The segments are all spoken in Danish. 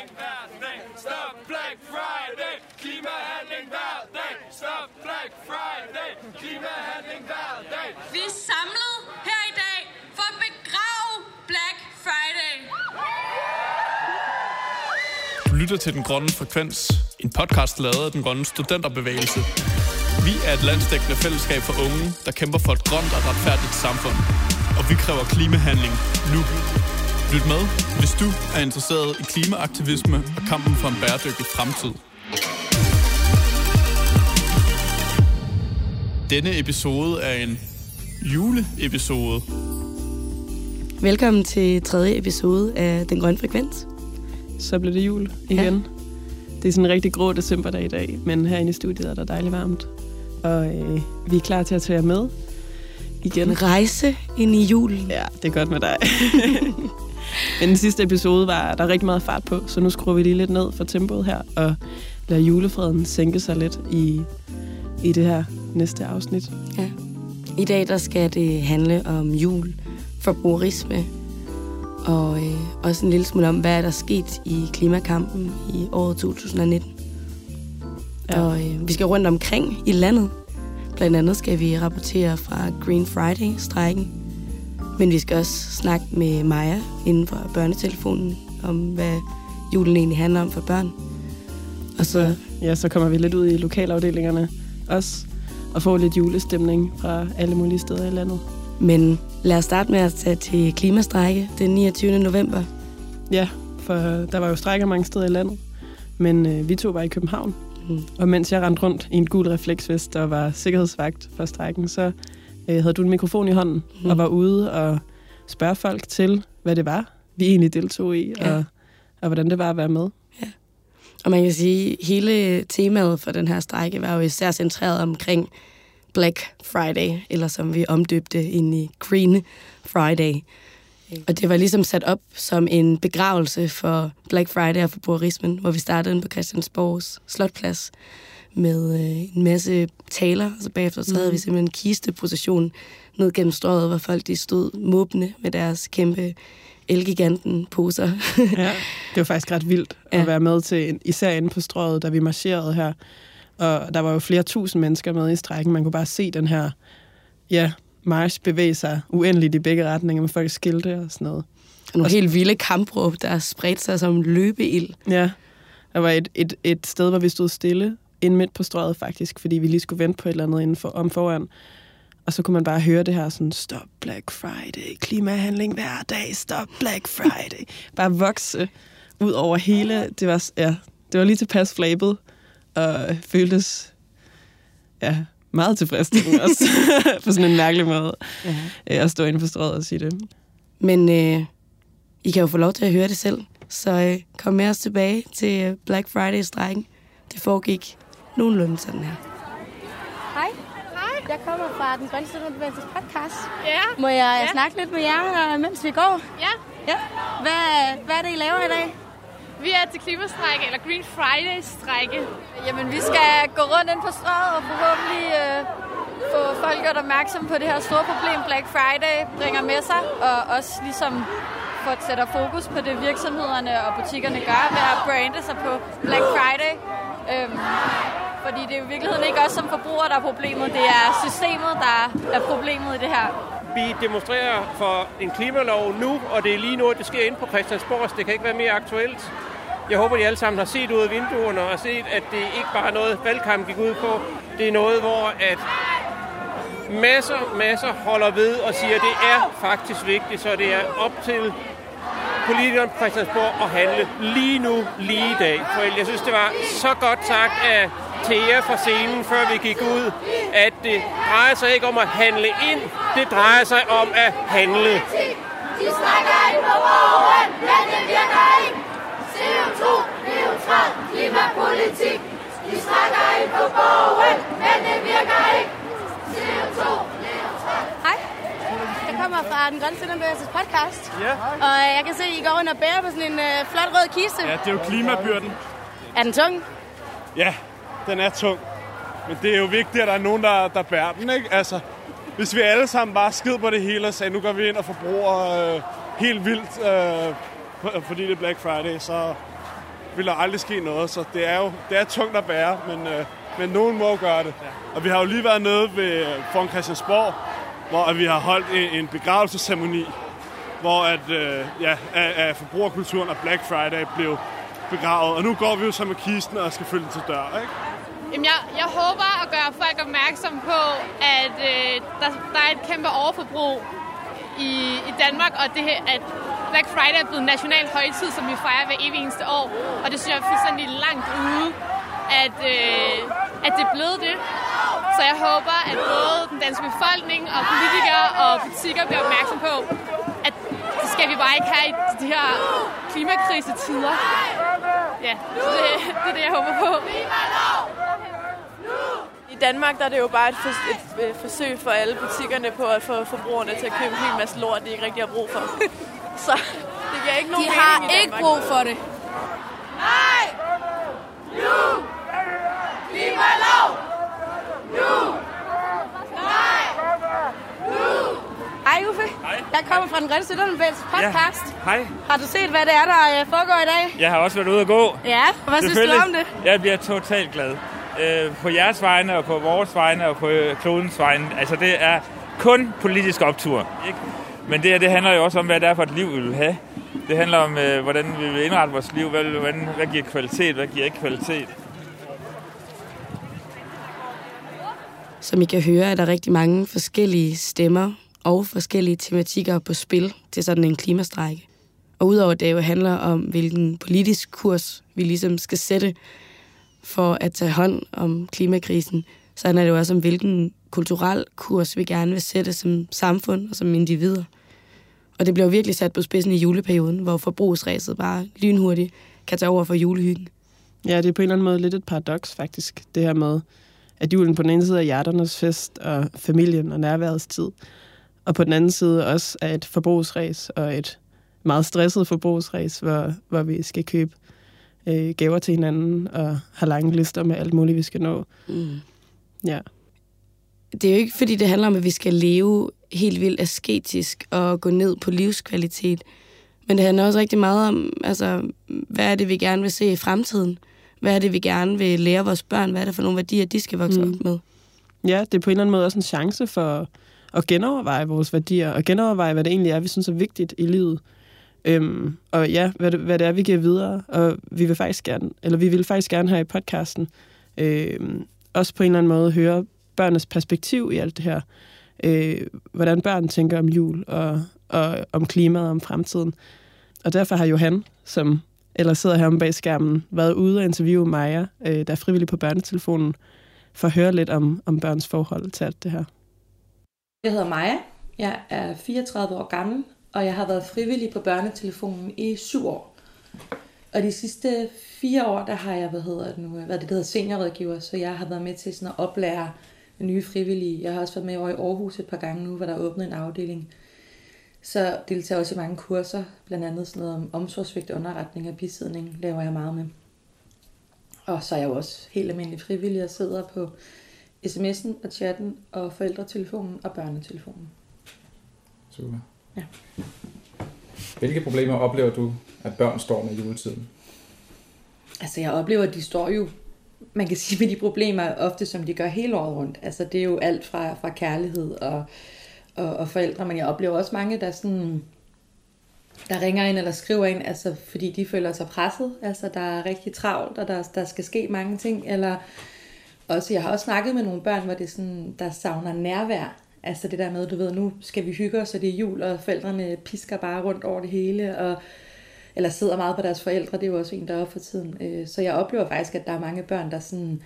Klimahandling hver dag. Stop Black Friday. Klimahandling hver dag. Stop Black Friday. Klimahandling hver dag. Vi er samlet her i dag for at begrave Black Friday. Du lytter til Den Grønne Frekvens, en podcast lavet af Den Grønne Studenterbevægelse. Vi er et landsdækkende fællesskab for unge, der kæmper for et grønt og retfærdigt samfund. Og vi kræver klimahandling nu. Lyt med, hvis du er interesseret i klimaaktivisme og kampen for en bæredygtig fremtid. Denne episode er en juleepisode. Velkommen til tredje episode af Den Grønne Frekvens. så blev det jul igen. Ja. Det er sådan en rigtig grå decemberdag i dag, men herinde i studiet er der dejligt varmt. Og øh, vi er klar til at tage jer med igen. En rejse ind i julen. Ja, det er godt med dig. men den sidste episode var der rigtig meget fart på, så nu skruer vi lige lidt ned for tempoet her, og lader julefreden sænke sig lidt i, i det her næste afsnit. Ja. I dag der skal det handle om jul, forbrugerisme, og øh, også en lille smule om, hvad er der sket i klimakampen i året 2019. Ja. Og øh, vi skal rundt omkring i landet. Blandt andet skal vi rapportere fra Green Friday-strækken. Men vi skal også snakke med Maja inden for børnetelefonen om, hvad julen egentlig handler om for børn. Og så, Ja, så kommer vi lidt ud i lokalafdelingerne også, og får lidt julestemning fra alle mulige steder i landet. men lad os starte med at tage til klimastrække den 29. november. Ja, for der var jo strækker mange steder i landet, men øh, vi to var i København. Mm. Og mens jeg rendte rundt i en gul refleksvest og var sikkerhedsvagt for strækken, så øh, havde du en mikrofon i hånden Mm. og var ude og spørge folk til, hvad det var, vi egentlig deltog i, Ja. og, og hvordan det var at være med. Og man kan sige, at hele temaet for den her strække var jo især centreret omkring Black Friday, eller som vi omdøbte ind i Green Friday. Og det var ligesom sat op som en begravelse for Black Friday og forbrugerismen, hvor vi startede på Christiansborgs Slotplads med øh, en masse taler, og så bagefter så havde vi simpelthen en kisteprocession ned gennem strøget, hvor folk de stod måbne med deres kæmpe elgiganten poser. Ja, det var faktisk ret vildt ja. Ja. at være med til, især inde på strøget, da vi marcherede her. Og der var jo flere tusind mennesker med i strækken. Man kunne bare se den her ja, march bevæge sig uendeligt i begge retninger med folk skilte og sådan noget. Og nogle helt vilde kampråb, der spredte sig som løbeild. Ja, der var et, et, et sted, hvor vi stod stille, ind midt på strøget faktisk, fordi vi lige skulle vente på et eller andet inden for, om foran. Og så kunne man bare høre det her sådan, stop Black Friday, klimahandling hver dag, stop Black Friday. bare vokse ud over hele, det var, ja, det var lige tilpas flabet, og føltes ja, meget tilfredsstillende også, på sådan en mærkelig måde, Ja. øh, at stå inde på strøget og sige det. Men øh, I kan jo få lov til at høre det selv. Så øh, kom med os tilbage til øh, Black Friday-strækken. Det foregik nogenlunde sådan her. Hej. Hej. Jeg kommer fra den grønne studenterbevægelses podcast. Ja, Må jeg Ja. snakke lidt med jer, øh, mens vi går? ja. Ja. Hvad, hvad er det, I laver i dag? Vi er til klimastrække, eller Green Friday-strække. Jamen, vi skal gå rundt ind på strøget og forhåbentlig øh, få folk gjort opmærksom på det her store problem, Black Friday bringer med sig. Og også ligesom få sætter fokus på det, virksomhederne og butikkerne gør ved at brande sig på Black Friday. Øhm, fordi det er jo i virkeligheden ikke os som forbrugere, der er problemet. Det er systemet, der er problemet i det her. Vi demonstrerer for en klimalov nu, og det er lige nu, at det sker inde på Christiansborg, så det kan ikke være mere aktuelt. Jeg håber, I alle sammen har set ud af vinduerne og set, at det ikke bare er noget, valgkamp gik ud på. Det er noget, hvor at masser, masser holder ved og siger, at det er faktisk vigtigt, så det er op til politikerne på Christiansborg at handle lige nu, lige i dag. For jeg synes, det var så godt sagt af Thea fra scenen, før vi gik ud, at det drejer sig ikke om at handle ind, det drejer sig om at handle. De snakker ind på borgen, men det virker ikke. CO2, neutral klimapolitik. De snakker ind på borgen, men det virker ikke. CO2, neutral. Hej. Jeg kommer fra den grønne studenterbevægelses podcast. Ja. Og øh, jeg kan se, at I går rundt og bærer på sådan en øh, flot rød kiste. Ja, det er jo klimabyrden. Er den tung? Ja, den er tung. Men det er jo vigtigt, at der er nogen, der, der bærer den, ikke? Altså, hvis vi alle sammen bare skid på det hele og sagde, nu går vi ind og forbruger øh, helt vildt, øh, for- fordi det er Black Friday, så, vil der aldrig ske noget. Så det er jo det er tungt at bære, men, øh, men nogen må gøre det. Og vi har jo lige været nede ved, foran Christiansborg, hvor vi har holdt en, en begravelsesceremoni, hvor at, øh, ja, af, af forbrugerkulturen og Black Friday blev begravet. Og nu går vi jo så med kisten og skal følge til dør, ikke? Jamen, jeg, jeg håber at gøre folk opmærksom på, at øh, der, der er et kæmpe overforbrug i, i Danmark, og det, at Black Friday er blevet en national højtid, som vi fejrer hver evig eneste år. Og det synes jeg er fuldstændig langt ude, at, øh, at det er blevet det. Så jeg håber, at både den danske befolkning og politikere og butikker bliver opmærksom på, at det skal vi bare ikke have i de her klimakrisetider. Ja, så det, det er det, jeg håber på. I Danmark der er det jo bare et, for, et, et forsøg for alle butikkerne på at få forbrugerne til at købe en hel masse lort, de ikke rigtig har brug for. Så det giver ikke nogen De har mening i ikke Danmark. brug for det. Nej! Nu! Klimalov! Nu! Nej! Nu! Hej Uffe. Hej. Jeg kommer fra den grønne Sønderlandbælts podcast. Ja. Hej. Har du set, hvad det er, der øh, foregår i dag? Jeg har også været ude at gå. Ja, og hvad synes du om det? Jeg bliver totalt glad. Øh, på jeres vegne og på vores vegne og på øh, klodens vegne. Altså det er kun politisk optur. Ikke? Men det her, det handler jo også om, hvad det er for et liv, vi vil have. Det handler om, øh, hvordan vi vil indrette vores liv. Hvad, hvordan, hvad giver kvalitet, hvad giver ikke kvalitet. Som I kan høre, er der rigtig mange forskellige stemmer og forskellige tematikker på spil til sådan en klimastrække. Og udover det jo handler om, hvilken politisk kurs vi ligesom skal sætte for at tage hånd om klimakrisen, så handler det jo også om, hvilken kulturel kurs vi gerne vil sætte som samfund og som individer. Og det bliver jo virkelig sat på spidsen i juleperioden, hvor forbrugsræset bare lynhurtigt kan tage over for julehyggen. Ja, det er på en eller anden måde lidt et paradoks faktisk, det her med, at julen på den ene side er hjerternes fest og familien og nærværets tid, og på den anden side også er et forbrugsræs og et meget stresset forbrugsræs, hvor, hvor vi skal købe øh, gaver til hinanden og har lange lister med alt muligt, vi skal nå. Mm. Ja. det er jo ikke, fordi det handler om, at vi skal leve helt vildt asketisk og gå ned på livskvalitet. Men det handler også rigtig meget om, altså, hvad er det, vi gerne vil se i fremtiden? Hvad er det, vi gerne vil lære vores børn? Hvad er det for nogle værdier, de skal vokse mm. op med? Ja, det er på en eller anden måde også en chance for at genoverveje vores værdier, og genoverveje, hvad det egentlig er, vi synes er vigtigt i livet. Øhm, og ja, hvad det, hvad det er, vi giver videre. Og vi vil faktisk gerne, eller vi vil faktisk gerne her i podcasten, øhm, også på en eller anden måde høre børnenes perspektiv i alt det her. Øh, hvordan børn tænker om jul, og, og om klimaet og om fremtiden. Og derfor har Johan, som eller sidder her bag skærmen, været ude og interviewe Maja, øh, der er frivillig på børnetelefonen, for at høre lidt om, om børns forhold til alt det her. Jeg hedder Maja. Jeg er 34 år gammel, og jeg har været frivillig på børnetelefonen i syv år. Og de sidste fire år, der har jeg hvad hedder det nu, været det, der hedder seniorrådgiver, så jeg har været med til sådan at oplære nye frivillige. Jeg har også været med over i Aarhus et par gange nu, hvor der er åbnet en afdeling. Så deltager jeg også i mange kurser, blandt andet sådan noget om omsorgsvigt, underretning og bisidning, laver jeg meget med. Og så er jeg jo også helt almindelig frivillig og sidder på sms'en og chatten og forældretelefonen og børnetelefonen. Super. Ja. Hvilke problemer oplever du, at børn står med i juletiden? Altså jeg oplever, at de står jo, man kan sige med de problemer ofte, som de gør hele året rundt. Altså det er jo alt fra, fra kærlighed og, og, og forældre, men jeg oplever også mange, der sådan, der ringer ind eller skriver ind, altså fordi de føler sig presset, altså der er rigtig travlt, og der, der skal ske mange ting, eller også, jeg har også snakket med nogle børn, hvor det er sådan, der savner nærvær, altså det der med, du ved, nu skal vi hygge os, og det er jul, og forældrene pisker bare rundt over det hele, og eller sidder meget på deres forældre, det er jo også en, der er op for tiden. Øh, så jeg oplever faktisk, at der er mange børn, der sådan...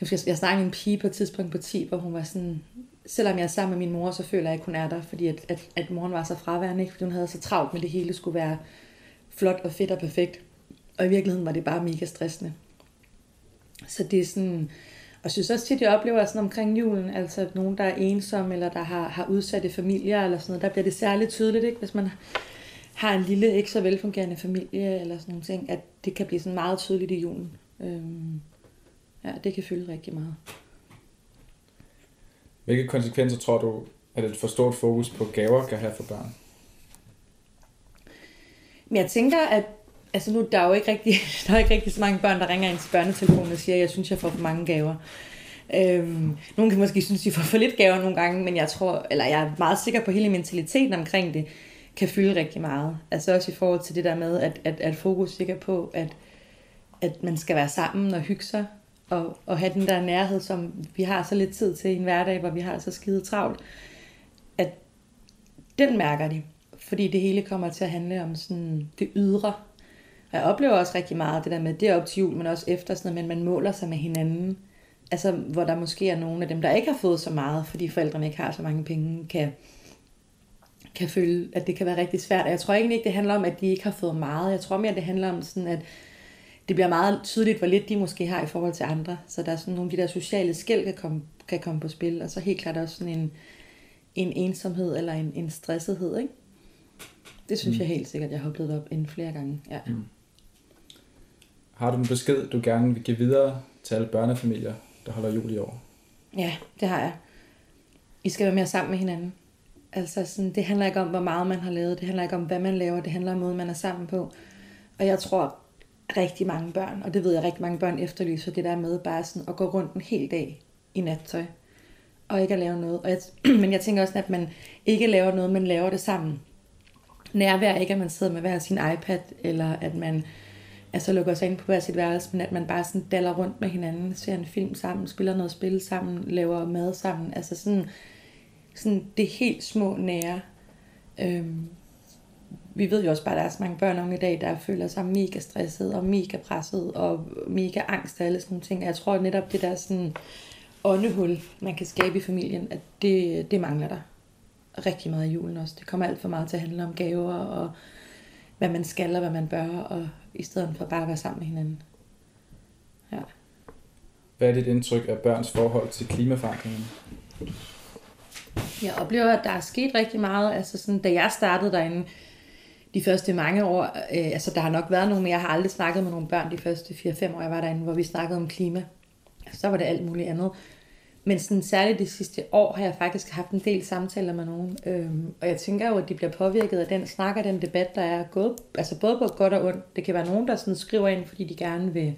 Jeg, husker, jeg snakkede med en pige på et tidspunkt på 10, hvor hun var sådan... Selvom jeg er sammen med min mor, så føler jeg ikke, hun er der, fordi at, at, at moren var så fraværende, ikke? fordi hun havde så travlt med det hele skulle være flot og fedt og perfekt. Og i virkeligheden var det bare mega stressende. Så det er sådan... Og jeg synes også tit, jeg oplever sådan omkring julen, altså nogen, der er ensomme, eller der har, har udsatte familier, eller sådan noget, der bliver det særligt tydeligt, ikke? hvis man har en lille, ikke så velfungerende familie, eller sådan nogle ting, at det kan blive sådan meget tydeligt i julen. Øhm, ja, det kan fylde rigtig meget. Hvilke konsekvenser tror du, at et for stort fokus på gaver kan have for børn? Men jeg tænker, at altså nu, der er jo ikke rigtig, der er ikke rigtig så mange børn, der ringer ind til børnetelefonen og siger, jeg synes, jeg får for mange gaver. Øhm, nogle kan måske synes, de får for lidt gaver nogle gange, men jeg tror, eller jeg er meget sikker på, at hele mentaliteten omkring det kan fylde rigtig meget. Altså også i forhold til det der med, at, at, at fokus ikke er på, at, at man skal være sammen og hygge sig, og, og have den der nærhed, som vi har så lidt tid til i en hverdag, hvor vi har så skide travlt, at den mærker de. Fordi det hele kommer til at handle om sådan det ydre. Og jeg oplever også rigtig meget det der med, det op til jul, men også efter sådan noget, men man måler sig med hinanden. Altså, hvor der måske er nogle af dem, der ikke har fået så meget, fordi forældrene ikke har så mange penge, kan, kan føle, at det kan være rigtig svært. Og jeg tror egentlig ikke, det handler om, at de ikke har fået meget. Jeg tror mere, det handler om sådan, at det bliver meget tydeligt, hvor lidt de måske har i forhold til andre. Så der er sådan nogle af de der sociale skæld, kan komme, kan komme på spil. Og så helt klart også sådan en, en ensomhed eller en, en stressethed, ikke? Det synes mm. jeg helt sikkert, jeg har oplevet op en flere gange. Ja. Mm. Har du en besked, du gerne vil give videre til alle børnefamilier, der holder jul i år? Ja, det har jeg. I skal være mere sammen med hinanden. Altså sådan, det handler ikke om, hvor meget man har lavet. Det handler ikke om, hvad man laver. Det handler om måden, man er sammen på. Og jeg tror, rigtig mange børn, og det ved jeg rigtig mange børn efterlyser, det der med bare sådan at gå rundt en hel dag i nattøj, og ikke at lave noget. Og jeg, men jeg tænker også, at man ikke laver noget, men laver det sammen. Nærvær ikke, at man sidder med hver sin iPad, eller at man altså lukker sig ind på hver sit værelse, men at man bare sådan daller rundt med hinanden, ser en film sammen, spiller noget spil sammen, laver mad sammen. Altså sådan, sådan det helt små nære. Øhm, vi ved jo også bare, at der er så mange børn og unge i dag, der føler sig mega stresset og mega presset og mega angst og alle sådan nogle ting. Jeg tror netop det der sådan åndehul, man kan skabe i familien, at det, det mangler der rigtig meget i julen også. Det kommer alt for meget til at handle om gaver og hvad man skal og hvad man bør, og i stedet for bare at være sammen med hinanden. Ja. Hvad er dit indtryk af børns forhold til klimaforandringen? Jeg oplever, at der er sket rigtig meget. Altså sådan, da jeg startede derinde, de første mange år, øh, altså der har nok været nogle, men jeg har aldrig snakket med nogle børn de første 4-5 år, jeg var derinde, hvor vi snakkede om klima. Så var det alt muligt andet. Men sådan, særligt det sidste år har jeg faktisk haft en del samtaler med nogen. Øhm, og jeg tænker jo, at de bliver påvirket af den snak og den debat, der er gået, altså både på godt og ondt. Det kan være nogen, der sådan skriver ind, fordi de gerne vil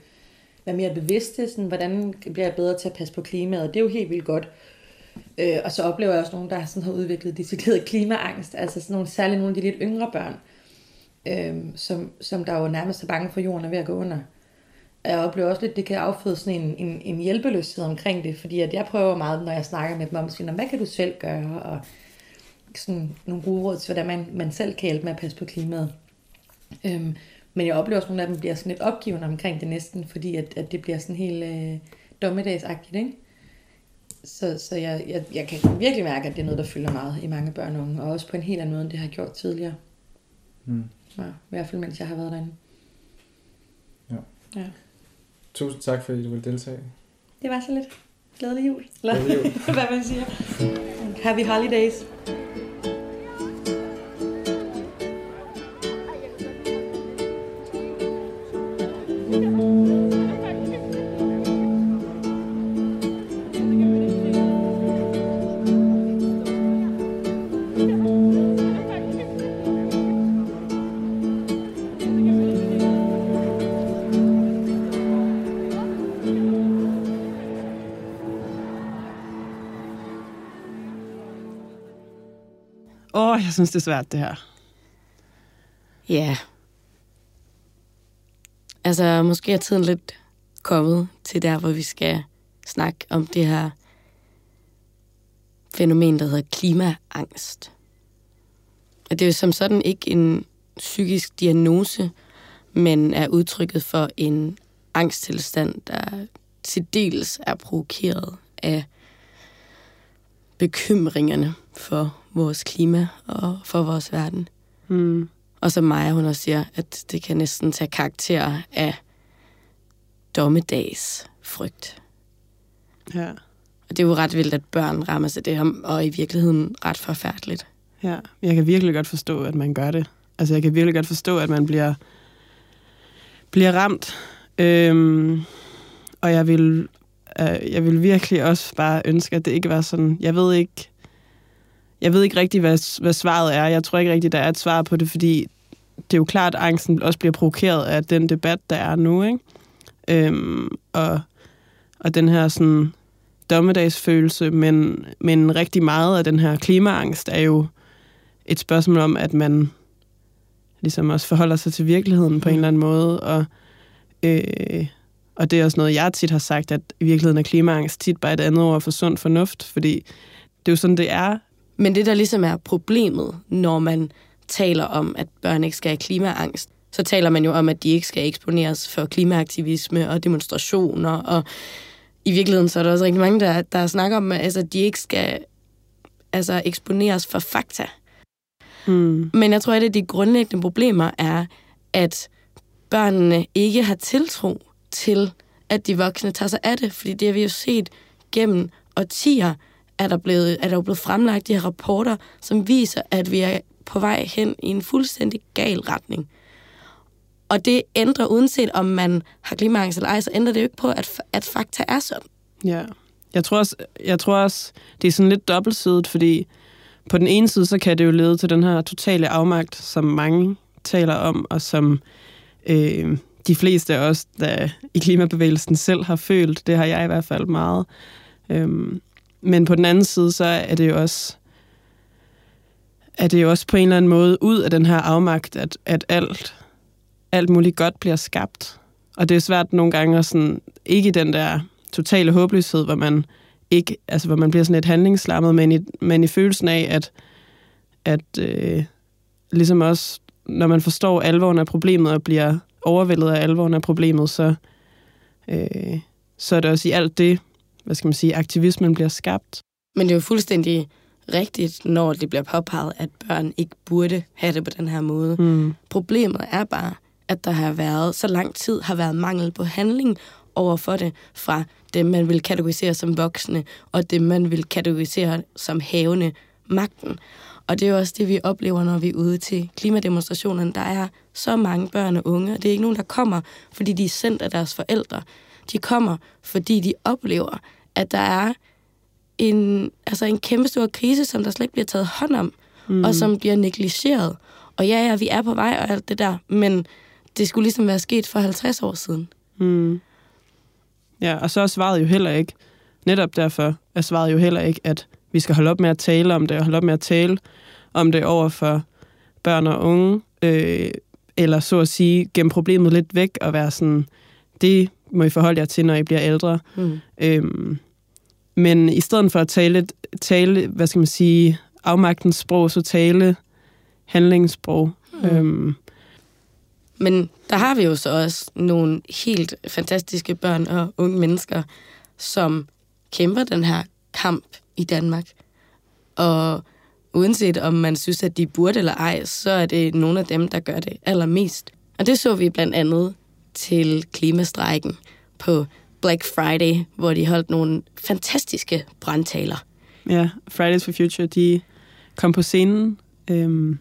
være mere bevidste, sådan, hvordan bliver jeg bedre til at passe på klimaet. Det er jo helt vildt godt. Øh, og så oplever jeg også nogen, der sådan har udviklet decideret klimaangst, altså sådan nogle, særligt nogle af de lidt yngre børn, øh, som, som der jo nærmest er bange for jorden er ved at gå under. Jeg oplever også lidt, at det kan afføde sådan en, en, en hjælpeløshed omkring det, fordi at jeg prøver meget, når jeg snakker med dem om, siger, hvad kan du selv gøre, og sådan nogle gode råd til, hvordan man, man selv kan hjælpe med at passe på klimaet. Øhm, men jeg oplever også, at nogle af dem bliver sådan lidt opgivende omkring det næsten, fordi at, at det bliver sådan helt øh, dommedagsagtigt, ikke? Så, så jeg, jeg, jeg kan virkelig mærke, at det er noget, der fylder meget i mange børn og unge, og også på en helt anden måde, end det har gjort tidligere. Mm. Ja, I hvert fald, mens jeg har været derinde. Ja. ja. Tusind tak, fordi du ville deltage. Det var så lidt. Glædelig jul. Glædelig jul. Hvad man siger. Happy holidays. Jeg synes, det er svært, det her. Ja. Altså, måske er tiden lidt kommet til der, hvor vi skal snakke om det her fænomen, der hedder klimaangst. Og det er jo som sådan ikke en psykisk diagnose, men er udtrykket for en angsttilstand, der til dels er provokeret af bekymringerne for vores klima og for vores verden. Mm. Og som Maja, hun også siger, at det kan næsten tage karakter af dommedags frygt. Ja. Og det er jo ret vildt, at børn rammer sig det her, og i virkeligheden ret forfærdeligt. Ja, jeg kan virkelig godt forstå, at man gør det. Altså, jeg kan virkelig godt forstå, at man bliver, bliver ramt. Øhm, og jeg vil, øh, jeg vil virkelig også bare ønske, at det ikke var sådan. Jeg ved ikke, jeg ved ikke rigtig, hvad, hvad svaret er. Jeg tror ikke rigtig, der er et svar på det, fordi det er jo klart, at angsten også bliver provokeret af den debat, der er nu, ikke? Øhm, og, og den her sådan dommedagsfølelse, men, men rigtig meget af den her klimaangst er jo et spørgsmål om, at man ligesom også forholder sig til virkeligheden på en eller anden måde, og, øh, og det er også noget, jeg tit har sagt, at i virkeligheden er klimaangst tit bare et andet ord for sund fornuft, fordi det er jo sådan, det er. Men det, der ligesom er problemet, når man taler om, at børn ikke skal have klimaangst, så taler man jo om, at de ikke skal eksponeres for klimaaktivisme og demonstrationer, og i virkeligheden så er der også rigtig mange, der, der snakker om, at altså, de ikke skal altså, eksponeres for fakta. Mm. Men jeg tror, at et af de grundlæggende problemer er, at børnene ikke har tiltro til, at de voksne tager sig af det. Fordi det har vi jo set gennem årtier, er der, blevet, er der jo blevet fremlagt de her rapporter, som viser, at vi er på vej hen i en fuldstændig gal retning. Og det ændrer, uanset om man har klimaangst eller ej, så ændrer det jo ikke på, at, at fakta er sådan. Ja, jeg tror, også, jeg tror også, det er sådan lidt dobbeltsidigt, fordi på den ene side, så kan det jo lede til den her totale afmagt, som mange taler om, og som øh, de fleste af os, der i klimabevægelsen selv har følt. Det har jeg i hvert fald meget. Øhm, men på den anden side, så er det jo også er det jo også på en eller anden måde ud af den her afmagt, at, at alt, alt muligt godt bliver skabt. Og det er svært nogle gange at sådan, ikke i den der totale håbløshed, hvor man ikke, altså hvor man bliver sådan lidt handlingslammet, men i, men i følelsen af, at, at øh, ligesom også, når man forstår alvoren af problemet og bliver overvældet af alvoren af problemet, så, øh, så er det også i alt det, hvad skal man sige, aktivismen bliver skabt. Men det er jo fuldstændig rigtigt, når det bliver påpeget, at børn ikke burde have det på den her måde. Mm. Problemet er bare, at der har været så lang tid har været mangel på handling over for det fra dem, man vil kategorisere som voksne, og dem, man vil kategorisere som havende magten. Og det er jo også det, vi oplever, når vi er ude til klimademonstrationerne. Der er så mange børn og unge, og det er ikke nogen, der kommer, fordi de er sendt af deres forældre. De kommer, fordi de oplever, at der er en, altså en kæmpe stor krise, som der slet ikke bliver taget hånd om, mm. og som bliver negligeret. Og ja, ja, vi er på vej og alt det der, men det skulle ligesom være sket for 50 år siden. Mm. Ja, og så er svaret jo heller ikke, netop derfor er svaret jo heller ikke, at vi skal holde op med at tale om det, og holde op med at tale om det over for børn og unge, øh, eller så at sige, gemme problemet lidt væk og være sådan, det må I forholde jer til, når I bliver ældre. Mm. Øhm, men i stedet for at tale, tale, hvad skal man sige, afmagtens sprog, så tale handlingssprog. Mm. Øhm, Men der har vi jo så også nogle helt fantastiske børn og unge mennesker, som kæmper den her kamp i Danmark. Og uanset om man synes, at de burde eller ej, så er det nogle af dem, der gør det allermest. Og det så vi blandt andet til klimastrækken på Black Friday, hvor de holdt nogle fantastiske brandtaler. ja, Fridays for Future, de kom på scenen. Øhm,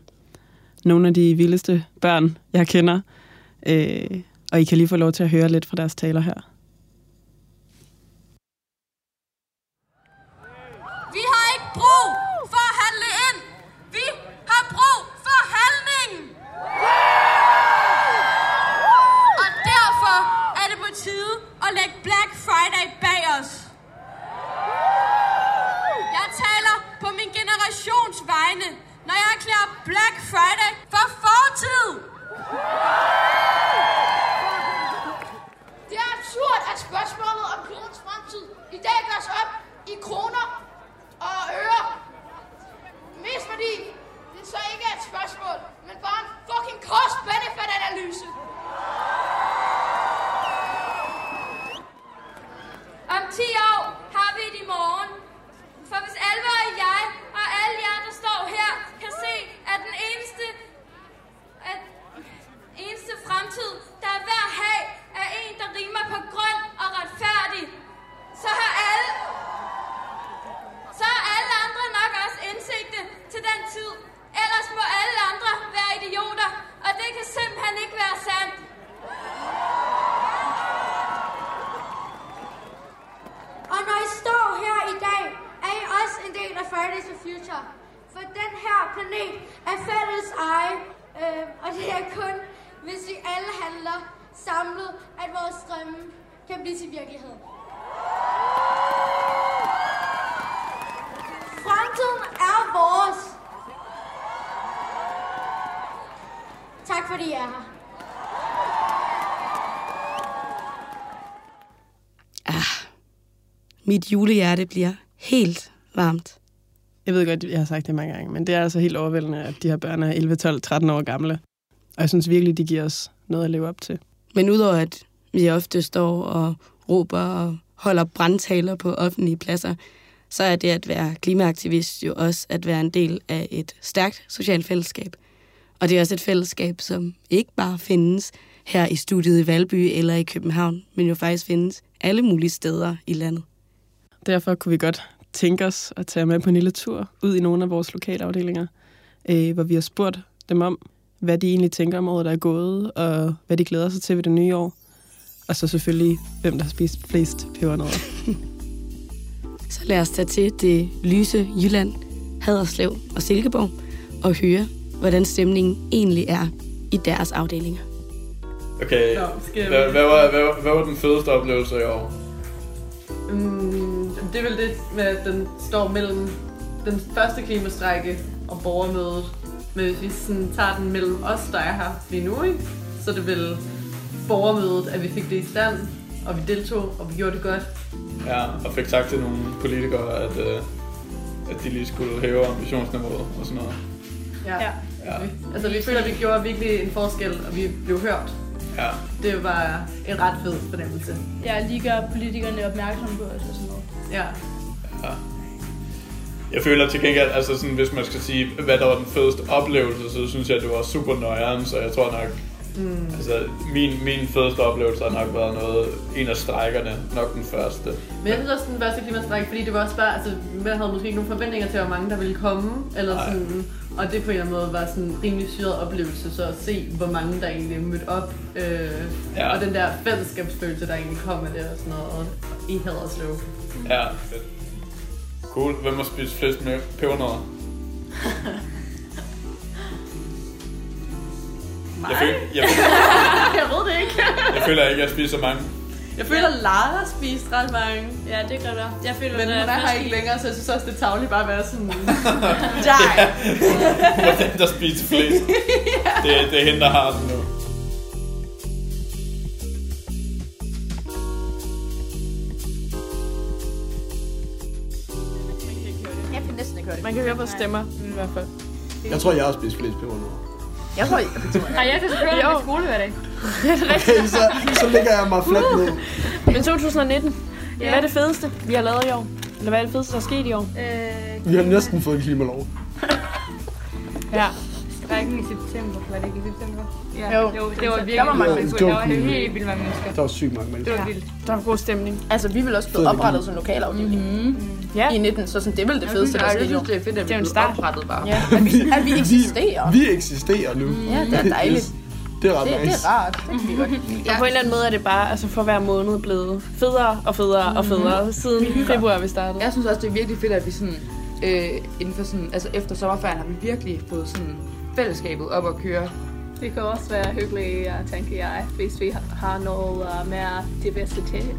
nogle af de vildeste børn, jeg kender. Øh, og I kan lige få lov til at høre lidt fra deres taler her. Vi har ikke brug for at handle ind. Vi har brug for handling. Og derfor er det på tide at lægge Black Friday bag os. Jeg taler på min generations vegne, når jeg erklærer Black Friday for fortid. Det er absurd, at spørgsmålet om klodens fremtid i dag gøres op i kroner og øre. Mest fordi det så ikke er et spørgsmål, men bare en fucking cost-benefit-analyse. Om 10 år har vi et i morgen. For hvis Alva og jeg og alle jer, der står her, kan se, at den eneste, at eneste fremtid, der er værd at have, er en, der rimer på grøn og retfærdig, så har alle, så har alle andre nok også indsigte til den tid. Ellers må alle andre være idioter, og det kan simpelthen ikke være sandt. Og når I står her i dag, er I også en del af Fridays for Future. For den her planet er fælles eje Øh, og det er kun, hvis vi alle handler samlet, at vores drømme kan blive til virkelighed. Fremtiden er vores. Tak fordi I er her. Ah, Mit julehjerte bliver helt varmt. Jeg ved godt, jeg har sagt det mange gange, men det er altså helt overvældende, at de her børn er 11, 12, 13 år gamle. Og jeg synes virkelig, de giver os noget at leve op til. Men udover at vi ofte står og råber og holder brandtaler på offentlige pladser, så er det at være klimaaktivist jo også at være en del af et stærkt socialt fællesskab. Og det er også et fællesskab, som ikke bare findes her i studiet i Valby eller i København, men jo faktisk findes alle mulige steder i landet. Derfor kunne vi godt tænke os at tage med på en lille tur ud i nogle af vores lokalafdelinger, øh, hvor vi har spurgt dem om, hvad de egentlig tænker om året, der er gået, og hvad de glæder sig til ved det nye år. Og så selvfølgelig, hvem der har spist flest pebernødder. Så lad os tage til det lyse Jylland, Haderslev og Silkeborg og høre, hvordan stemningen egentlig er i deres afdelinger. Okay, Nå, hvad, hvad, var, hvad, var- hvad var den fedeste oplevelse i år? Mm, det er vel det med, at den står mellem den første klimastrække og borgermødet. Men hvis vi sådan tager den mellem os, der er her lige nu, ikke? så er det vel borgermødet, at vi fik det i stand, og vi deltog, og vi gjorde det godt. Ja, og fik sagt til nogle politikere, at, øh, at de lige skulle hæve ambitionsniveauet og sådan noget. Ja. Ja. Altså vi føler, at vi gjorde virkelig en forskel, og vi blev hørt. Ja. Det var en ret fed fornemmelse. Ja, lige gør politikerne opmærksom på os og sådan noget. Ja. Ja. Jeg føler til gengæld, altså sådan, hvis man skal sige, hvad der var den fedeste oplevelse, så synes jeg, at det var super nøjeren, så jeg tror nok, Mm. altså min, min fedeste oplevelse har nok været noget, en af strækkerne, nok den første. Men jeg synes også, den første klimastrække, fordi det var også bare, altså, man havde måske ikke nogen forventninger til, hvor mange der ville komme, eller Nej. sådan, og det på en eller anden måde var sådan en rimelig syret oplevelse, så at se, hvor mange der egentlig mødte op, øh, Ja. og den der fællesskabsfølelse, der egentlig kom af det og sådan noget, i Haderslev. Ja, fedt. Cool. Hvem har spist flest med pebernødder? Jeg, føl, jeg, jeg ved det ikke. jeg føler ikke, at jeg spiser så mange. Jeg føler, at Lara har spist ret mange. Ja, det gør der. Jeg føler, Men hun er her ikke længere, så jeg synes også, det er tavligt bare at være sådan... Ja. Hun var den, der spiste flest. det, det er hende, der har den nu. Ikke på stemmer, i hvert fald. Jeg tror, jeg har spist flest pebernødder. Jeg tror, jeg... Har jeg det Jo. i skole hver dag. Okay, så, så lægger jeg mig fladt ned. Men 2019, Ja. hvad er det fedeste, vi har lavet i år? Eller hvad er det fedeste, der er sket i år? Øh, Vi har næsten fået en klimalov. Ja. Strækken i september. Var det ikke i september? Jo. jo det var virkelig Der var mange mennesker. Der var helt vildt mange mennesker. Der var sygt mange mennesker. Det var vildt. Der var god stemning. Altså, vi vil også blive oprettet som lokalafdeling mm. Ja. i 19, så sådan, det er vel det fedeste, der er jeg det er fedt, at Det er vi jo en blev start. oprettet bare. Ja, at vi, at vi eksisterer. Vi eksisterer nu. Ja, det er dejligt. Det er ret Det, det nice. er rart. Det kan vi godt lide. Og på en eller anden måde er det bare, altså for hver måned blevet federe og federe og federe siden februar, vi startede. Jeg synes også, det er virkelig fedt, at vi sådan, øh, inden for sådan, altså efter sommerferien har vi virkelig fået sådan fællesskabet op at køre. Det kan også være hyggeligt, jeg tænker jeg, hvis vi har noget uh, mere diversitet.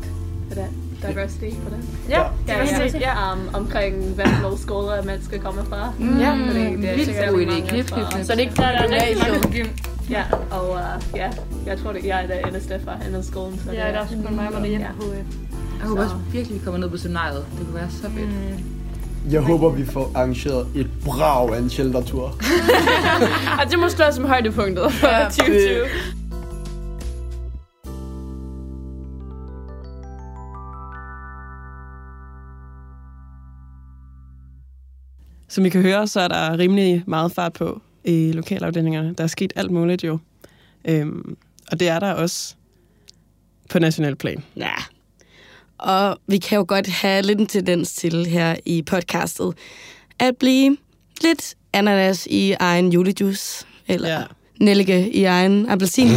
Er det diversity på det? Ja, ja, diversitet, ja. Um, omkring, hvad nogle skoler man skal komme fra. Mm. Ja, fordi det er Vildt god idé. mange Knip, fra- knip, knip. Så det er ikke Der er rigtig mange. Ja, og uh, ja, jeg tror, det jeg er det eneste fra handelsskolen. Så Ja, det er også kun mig, hvor det er hjemme ja. på HF. Jeg håber også virkelig, vi kommer ned på seminariet. Det kunne være så fedt. Mm. Jeg håber, vi får arrangeret et brag af en sheltertur. Og det må stå som højdepunktet for Ja, 2020. Som I kan høre, så er der rimelig meget fart på i lokalafdelingerne. Der er sket alt muligt jo. Øhm, og det er der også på national plan. Ja. Og vi kan jo godt have lidt en tendens til her i podcastet at blive lidt ananas i egen julejuice, eller ja. nellike i egen appelsin.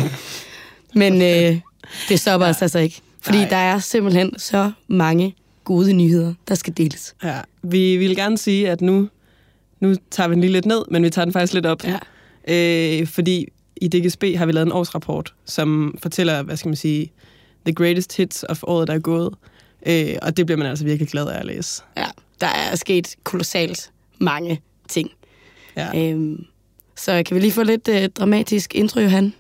Men øh, det stopper ja. os altså ikke, fordi Nej. der er simpelthen så mange gode nyheder, der skal deles. Ja, vi vil gerne sige, at nu, nu tager vi den lige lidt ned, men vi tager den faktisk lidt op. Ja. Øh, fordi i DGSB har vi lavet en årsrapport, som fortæller, hvad skal man sige, the greatest hits of året, der er gået. Øh, og det bliver man altså virkelig glad af at læse. Ja, der er sket kolossalt mange ting. Ja. Øhm, så kan vi lige få lidt øh, dramatisk intro, Johan?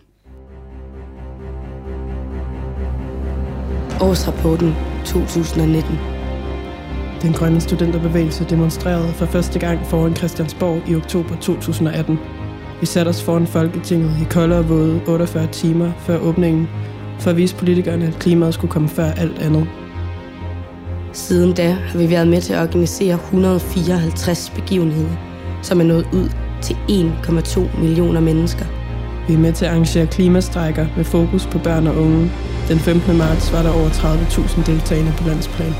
Årsrapporten 2019. Den grønne studenterbevægelse demonstrerede for første gang foran Christiansborg i oktober 2018. Vi satte os foran Folketinget i kolde og våde 48 timer før åbningen, for at vise politikerne, at klimaet skulle komme før alt andet. Siden da har vi været med til at organisere 154 begivenheder, som er nået ud til 1,2 millioner mennesker. Vi er med til at arrangere klimastrækker med fokus på børn og unge. Den 15. marts var der over 30.000 deltagende på landsplan.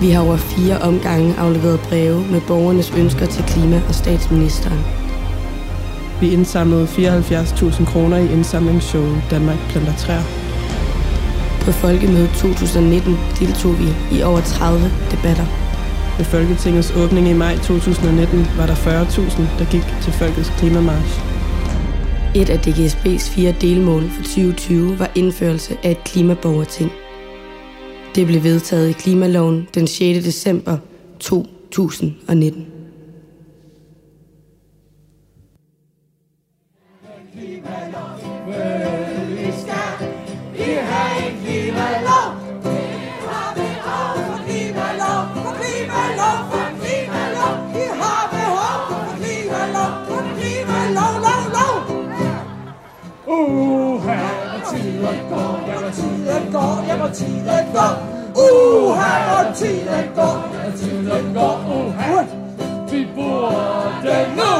Vi har over fire omgange afleveret breve med borgernes ønsker til klima- og statsministeren. Vi indsamlede 74.000 kroner i indsamlingsshowet Danmark planter træer. På Folkemødet 2019 deltog vi i over 30 debatter. Ved Folketingets åbning i maj 2019 var der 40.000, der gik til Folkets Klimamarsch. Et af DGSB's fire delmål for 2020 var indførelse af et klimaborgerting. Det blev vedtaget i klimaloven den 6. december 2019. tiden går. Uha, hvor tiden går, ja, tiden går, uha. Vi burde nu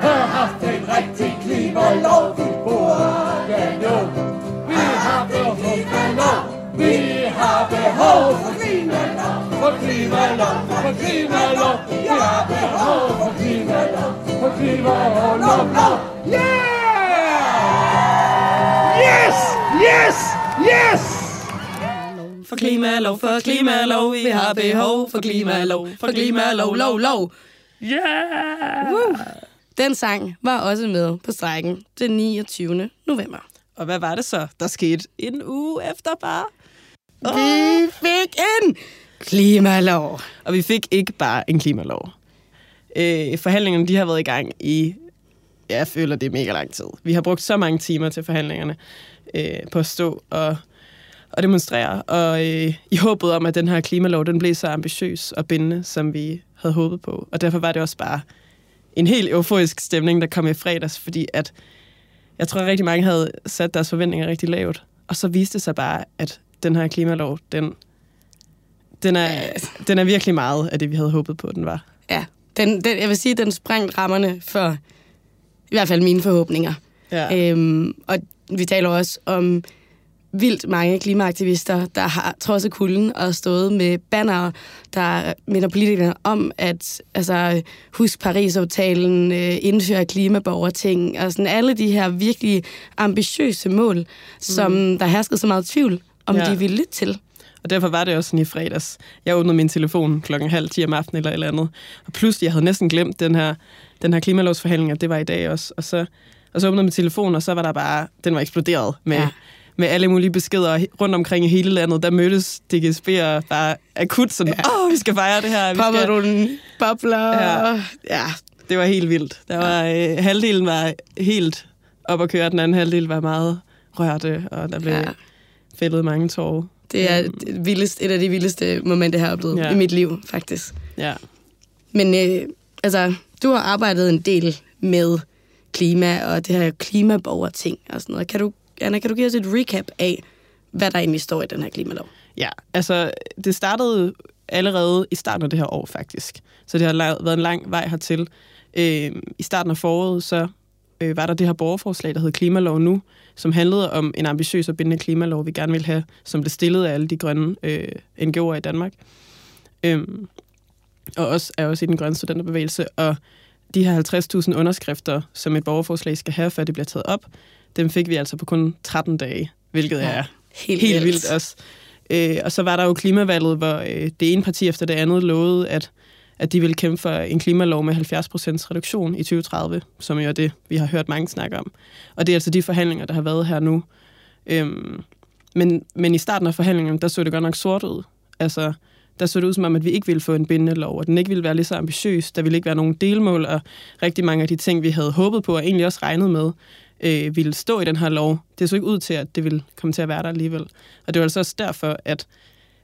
have haft en rigtig klimalov. Vi burde nu vi har behov for klimalov. Vi har behov for klimalov. For klimalov, for klimalov. Vi har behov for klimalov. For klimalov, lov, lov. Yeah! Yes! Yes! Yes! For klimalov, for klimalov, vi har behov for klimalov, for klimalov, lov, lov. Yeah! Woo! Den sang var også med på strækken den 29. november. Og hvad var det så, der skete en uge efter bare? Vi fik en klimalov. Og vi fik ikke bare en klimalov. Øh, forhandlingerne de har været i gang i, jeg føler det er mega lang tid. Vi har brugt så mange timer til forhandlingerne øh, på at stå og, og demonstrere. Og øh, i håbet om, at den her klimalov den blev så ambitiøs og bindende, som vi havde håbet på. Og derfor var det også bare en helt euforisk stemning, der kom i fredags, fordi at jeg tror, at rigtig mange havde sat deres forventninger rigtig lavt. Og så viste det sig bare, at den her klimalov, den, den, er, den er virkelig meget af det, vi havde håbet på, den var. Ja, den, den, jeg vil sige, den sprængte rammerne for i hvert fald mine forhåbninger. Ja. Øhm, og vi taler også om vildt mange klimaaktivister, der har trodset kulden og stået med banner, der minder politikerne om, at altså, husk Paris-aftalen, øh, indføre klimaborgerting, og sådan alle de her virkelig ambitiøse mål, som Mm. der herskede så meget tvivl, om Ja. de ville lytte til. Og derfor var det også sådan i fredags. Jeg åbnede min telefon klokken halv 10 om aftenen eller et eller andet. Og pludselig, jeg havde næsten glemt den her, den her klimalovsforhandling, at det var i dag også. Og så, og så åbnede min telefon, og så var der bare, den var eksploderet med, Ja. Ja. med alle mulige beskeder rundt omkring i hele landet. Der mødtes DGSB'er bare akut sådan, åh, ja. vi skal fejre det her. Vi skal... Popperullen, bobler. Ja. ja. Det var helt vildt. Der var, øh, halvdelen var helt op at køre, den anden halvdel var meget rørte, og der blev Ja. ja. fældet mange tårer. Det er det vildeste, et af de vildeste momenter, jeg har oplevet ja. Ja. i mit liv, faktisk. Ja. Men øh, altså, du har arbejdet en del med klima og det her klimaborgerting og sådan noget. Kan du, Anna, kan du give os et recap af, hvad der egentlig står i den her klimalov? Ja, altså det startede allerede i starten af det her år faktisk. Så det har været en lang vej hertil. Øh, I starten af foråret så øh, var der det her borgerforslag, der hed Klimalov Nu, som handlede om en ambitiøs og bindende klimalov, vi gerne vil have, som blev stillet af alle de grønne øh, NGO'er i Danmark. Øh, og også er også i den grønne studenterbevægelse. Og de her 50.000 underskrifter, som et borgerforslag skal have, før det bliver taget op, dem fik vi altså på kun 13 dage, hvilket Ja, er helt helt vildt. også. Øh, og så var der jo klimavalget, hvor øh, det ene parti efter det andet lovede, at, at de vil kæmpe for en klimalov med 70% reduktion i 2030, som jo er det, vi har hørt mange snakke om. Og det er altså de forhandlinger, der har været her nu. Øhm, men, men i starten af forhandlingerne, der så det godt nok sort ud. Altså, der så det ud som om, at vi ikke ville få en bindende lov, og den ikke ville være lige så ambitiøs. Der ville ikke være nogen delmål, og rigtig mange af de ting, vi havde håbet på, og egentlig også regnet med, øh, ville stå i den her lov. Det så ikke ud til, at det ville komme til at være der alligevel. Og det var altså også derfor, at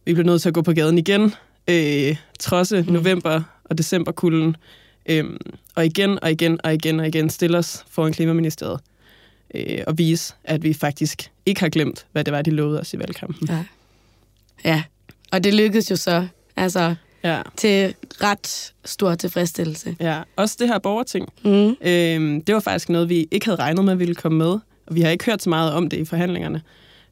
vi blev nødt til at gå på gaden igen, øh, trodse mm. november- og decemberkulden, øh, og igen og igen og igen og igen stille os foran Klimaministeriet øh, og vise, at vi faktisk ikke har glemt, hvad det var, de lovede os i valgkampen. Ja. Ja, og det lykkedes jo så altså, ja. til ret stor tilfredsstillelse. Ja, også det her borgerting. Mm. Øhm, det var faktisk noget, vi ikke havde regnet med, ville komme med, og vi har ikke hørt så meget om det i forhandlingerne.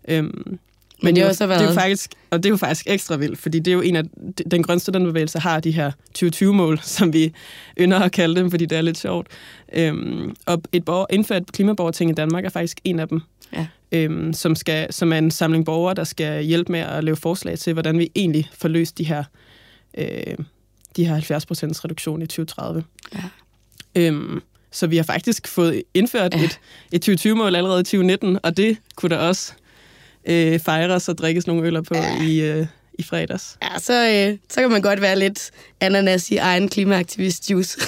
Øhm, men, det har også været- det er jo faktisk, og det er jo faktisk ekstra vildt, fordi det er jo en af, den grønne studenterbevægelse har de her 2020-mål, som vi ynder at kalde dem, fordi det er lidt sjovt. Øhm, og et borger, indført klimaborgerting i Danmark er faktisk en af dem, Ja. øhm, som, skal, som er en samling borgere, der skal hjælpe med at lave forslag til, hvordan vi egentlig får løst de her, øh, de her 70% reduktion i 2030. Ja. Øhm, så vi har faktisk fået indført ja. et, et 2020-mål allerede i 2019, og det kunne der også øh, fejres og drikkes nogle øller på ja. i, øh, i fredags. Ja, så, øh, så kan man godt være lidt ananas i egen klimaaktivist juice.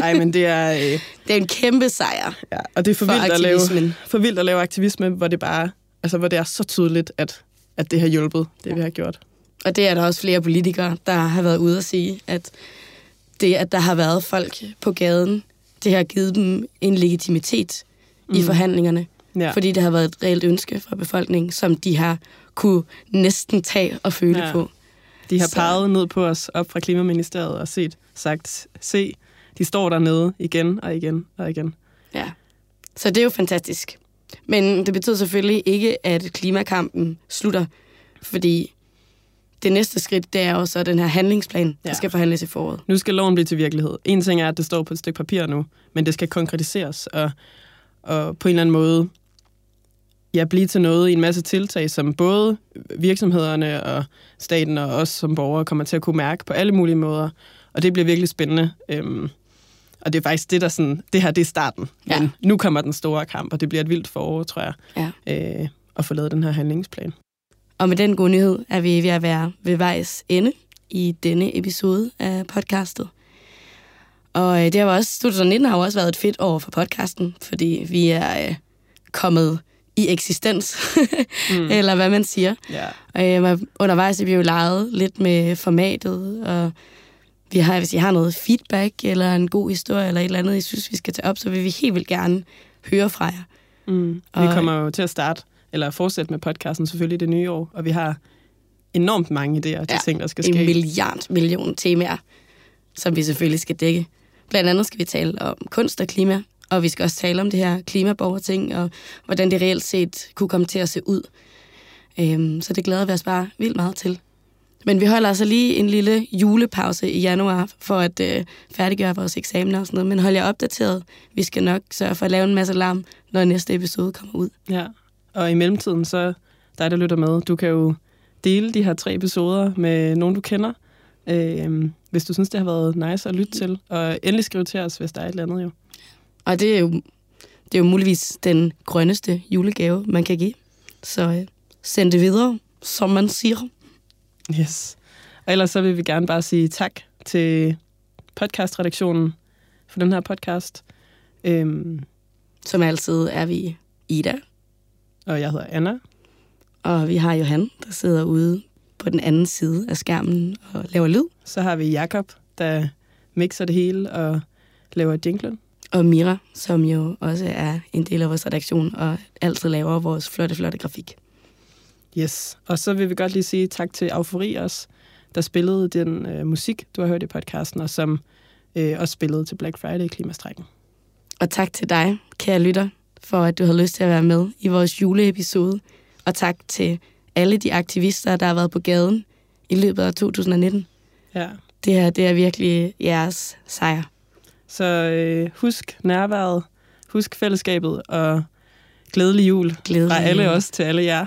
Nej, men det er... Øh, det er en kæmpe sejr. Ja, og det er for, For vildt at lave, for vildt at lave aktivisme, hvor det bare, altså hvor det er så tydeligt, at, at det har hjulpet, det vi har gjort. Og det er der også flere politikere, der har været ude at sige, at det, at der har været folk på gaden, det har givet dem en legitimitet mm. i forhandlingerne. Ja. Fordi det har været et reelt ønske fra befolkningen, som de har kunne næsten tage og føle Ja. på. De har Så- peget ned på os op fra Klimaministeriet og set, sagt, se, de står dernede igen og igen og igen. Ja. Så det er jo fantastisk. Men det betyder selvfølgelig ikke, at klimakampen slutter, fordi det næste skridt, det er jo så den her handlingsplan, der Ja. skal forhandles i foråret. Nu skal loven blive til virkelighed. En ting er, at det står på et stykke papir nu, men det skal konkretiseres og, og på en eller anden måde ja, blive til noget i en masse tiltag, som både virksomhederne og staten og os som borgere kommer til at kunne mærke på alle mulige måder. Og det bliver virkelig spændende. Øhm, og det er faktisk det, der sådan, det her det er starten. Ja. Men nu kommer den store kamp, og det bliver et vildt forår, tror jeg, Ja. øh, at få lavet den her handlingsplan. Og med den gode nyhed er vi ved at være ved vejs ende i denne episode af podcastet. Og øh, det har også, 2019 har jo også været et fedt år for podcasten, fordi vi er øh, kommet i eksistens, mm. eller hvad man siger. Ja. Og øh, undervejs er vi jo leget lidt med formatet, og vi har, hvis I har noget feedback, eller en god historie, eller et eller andet, I synes, vi skal tage op, så vil vi helt vildt gerne høre fra jer. Mm. Vi Og- kommer jo til at starte, eller fortsætte med podcasten selvfølgelig det nye år, og vi har enormt mange idéer til ja, ting, der skal ske. en milliard million temaer, som vi selvfølgelig skal dække. Blandt andet skal vi tale om kunst og klima, og vi skal også tale om det her klimaborgerting, og hvordan det reelt set kunne komme til at se ud. Øhm, så det glæder vi os bare vildt meget til. Men vi holder altså lige en lille julepause i januar for at øh, færdiggøre vores eksamener og sådan noget. Men hold jer opdateret. Vi skal nok sørge for at lave en masse larm, når næste episode kommer ud. Ja, og i mellemtiden, så dig, der lytter med, du kan jo dele de her tre episoder med nogen, du kender, øh, hvis du synes, det har været nice at lytte til. Og endelig skriv til os, hvis der er et eller andet jo. Og det er jo, det er jo muligvis den grønneste julegave, man kan give. Så øh, send det videre, som man siger. Yes. Og ellers så vil vi gerne bare sige tak til podcastredaktionen for den her podcast. Øhm, Som altid er vi Ida. Og jeg hedder Anna. Og vi har Johan, der sidder ude på den anden side af skærmen og laver lyd. Så har vi Jakob, der mixer det hele og laver jinglen. Og Mira, som jo også er en del af vores redaktion og altid laver vores flotte, flotte grafik. Yes. Og så vil vi godt lige sige tak til Eufori også, der spillede den øh, musik, du har hørt i podcasten, og som øh, også spillede til Black Friday i Klimastrækken. Og tak til dig, kære lytter, for at du har lyst til at være med i vores juleepisode. Og tak til alle de aktivister, der har været på gaden i løbet af 2019. Ja. Det her, det er virkelig jeres sejr. Så øh, husk nærværet, husk fællesskabet, og glædelig jul Glædelig fra alle jul. os til alle jer.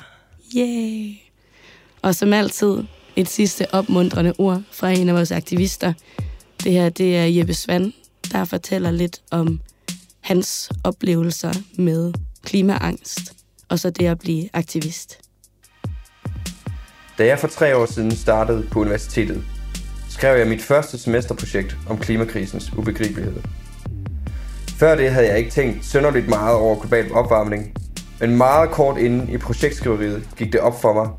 Yay! Og som altid, et sidste opmuntrende ord fra en af vores aktivister. Det her det er Jeppe Svand, der fortæller lidt om hans oplevelser med klimaangst, og så det at blive aktivist. Da jeg for tre år siden startede på universitetet, skrev jeg mit første semesterprojekt om klimakrisens ubegribelighed. Før det havde jeg ikke tænkt synderligt meget over global opvarmning, men meget kort inden i projektskriveriet gik det op for mig,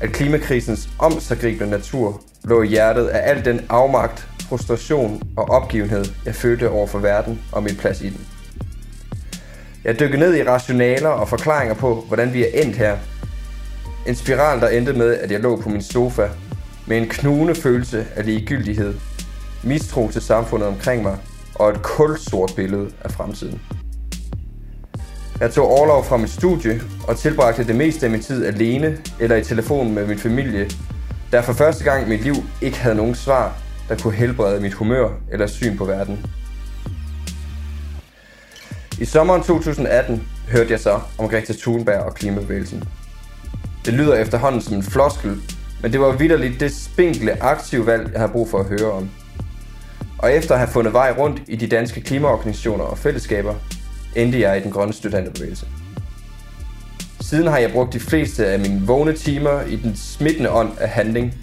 at klimakrisens omsagribende natur lå i hjertet af al den afmagt, frustration og opgivenhed, jeg følte over for verden og min plads i den. Jeg dykkede ned i rationaler og forklaringer på, hvordan vi er endt her. En spiral, der endte med, at jeg lå på min sofa med en knugende følelse af ligegyldighed, mistro til samfundet omkring mig og et kulsort billede af fremtiden. Jeg tog overlov fra mit studie og tilbragte det meste af min tid alene eller i telefonen med min familie, der for første gang i mit liv ikke havde nogen svar, der kunne helbrede mit humør eller syn på verden. I sommeren 2018 hørte jeg så om Greta Thunberg og klimabevægelsen. Det lyder efterhånden som en floskel, men det var vidderligt det spinkle aktive valg, jeg havde brug for at høre om. Og efter at have fundet vej rundt i de danske klimaorganisationer og fællesskaber, endte jeg i den grønne studenterbevægelse. Siden har jeg brugt de fleste af mine vågne timer i den smittende ånd af handling.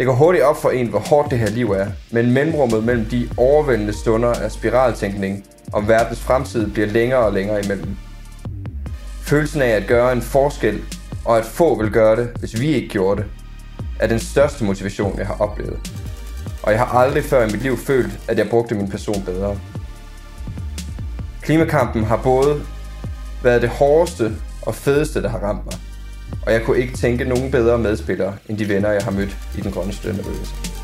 Det går hurtigt op for en, hvor hårdt det her liv er, men mellemrummet mellem de overvældende stunder af spiraltænkning om verdens fremtid bliver længere og længere imellem. Følelsen af at gøre en forskel, og at få vil gøre det, hvis vi ikke gjorde det, er den største motivation, jeg har oplevet. Og jeg har aldrig før i mit liv følt, at jeg brugte min person bedre. Klimakampen har både været det hårdeste og fedeste, der har ramt mig. Og jeg kunne ikke tænke nogen bedre medspillere, end de venner, jeg har mødt i den grønne studenterbevægelse.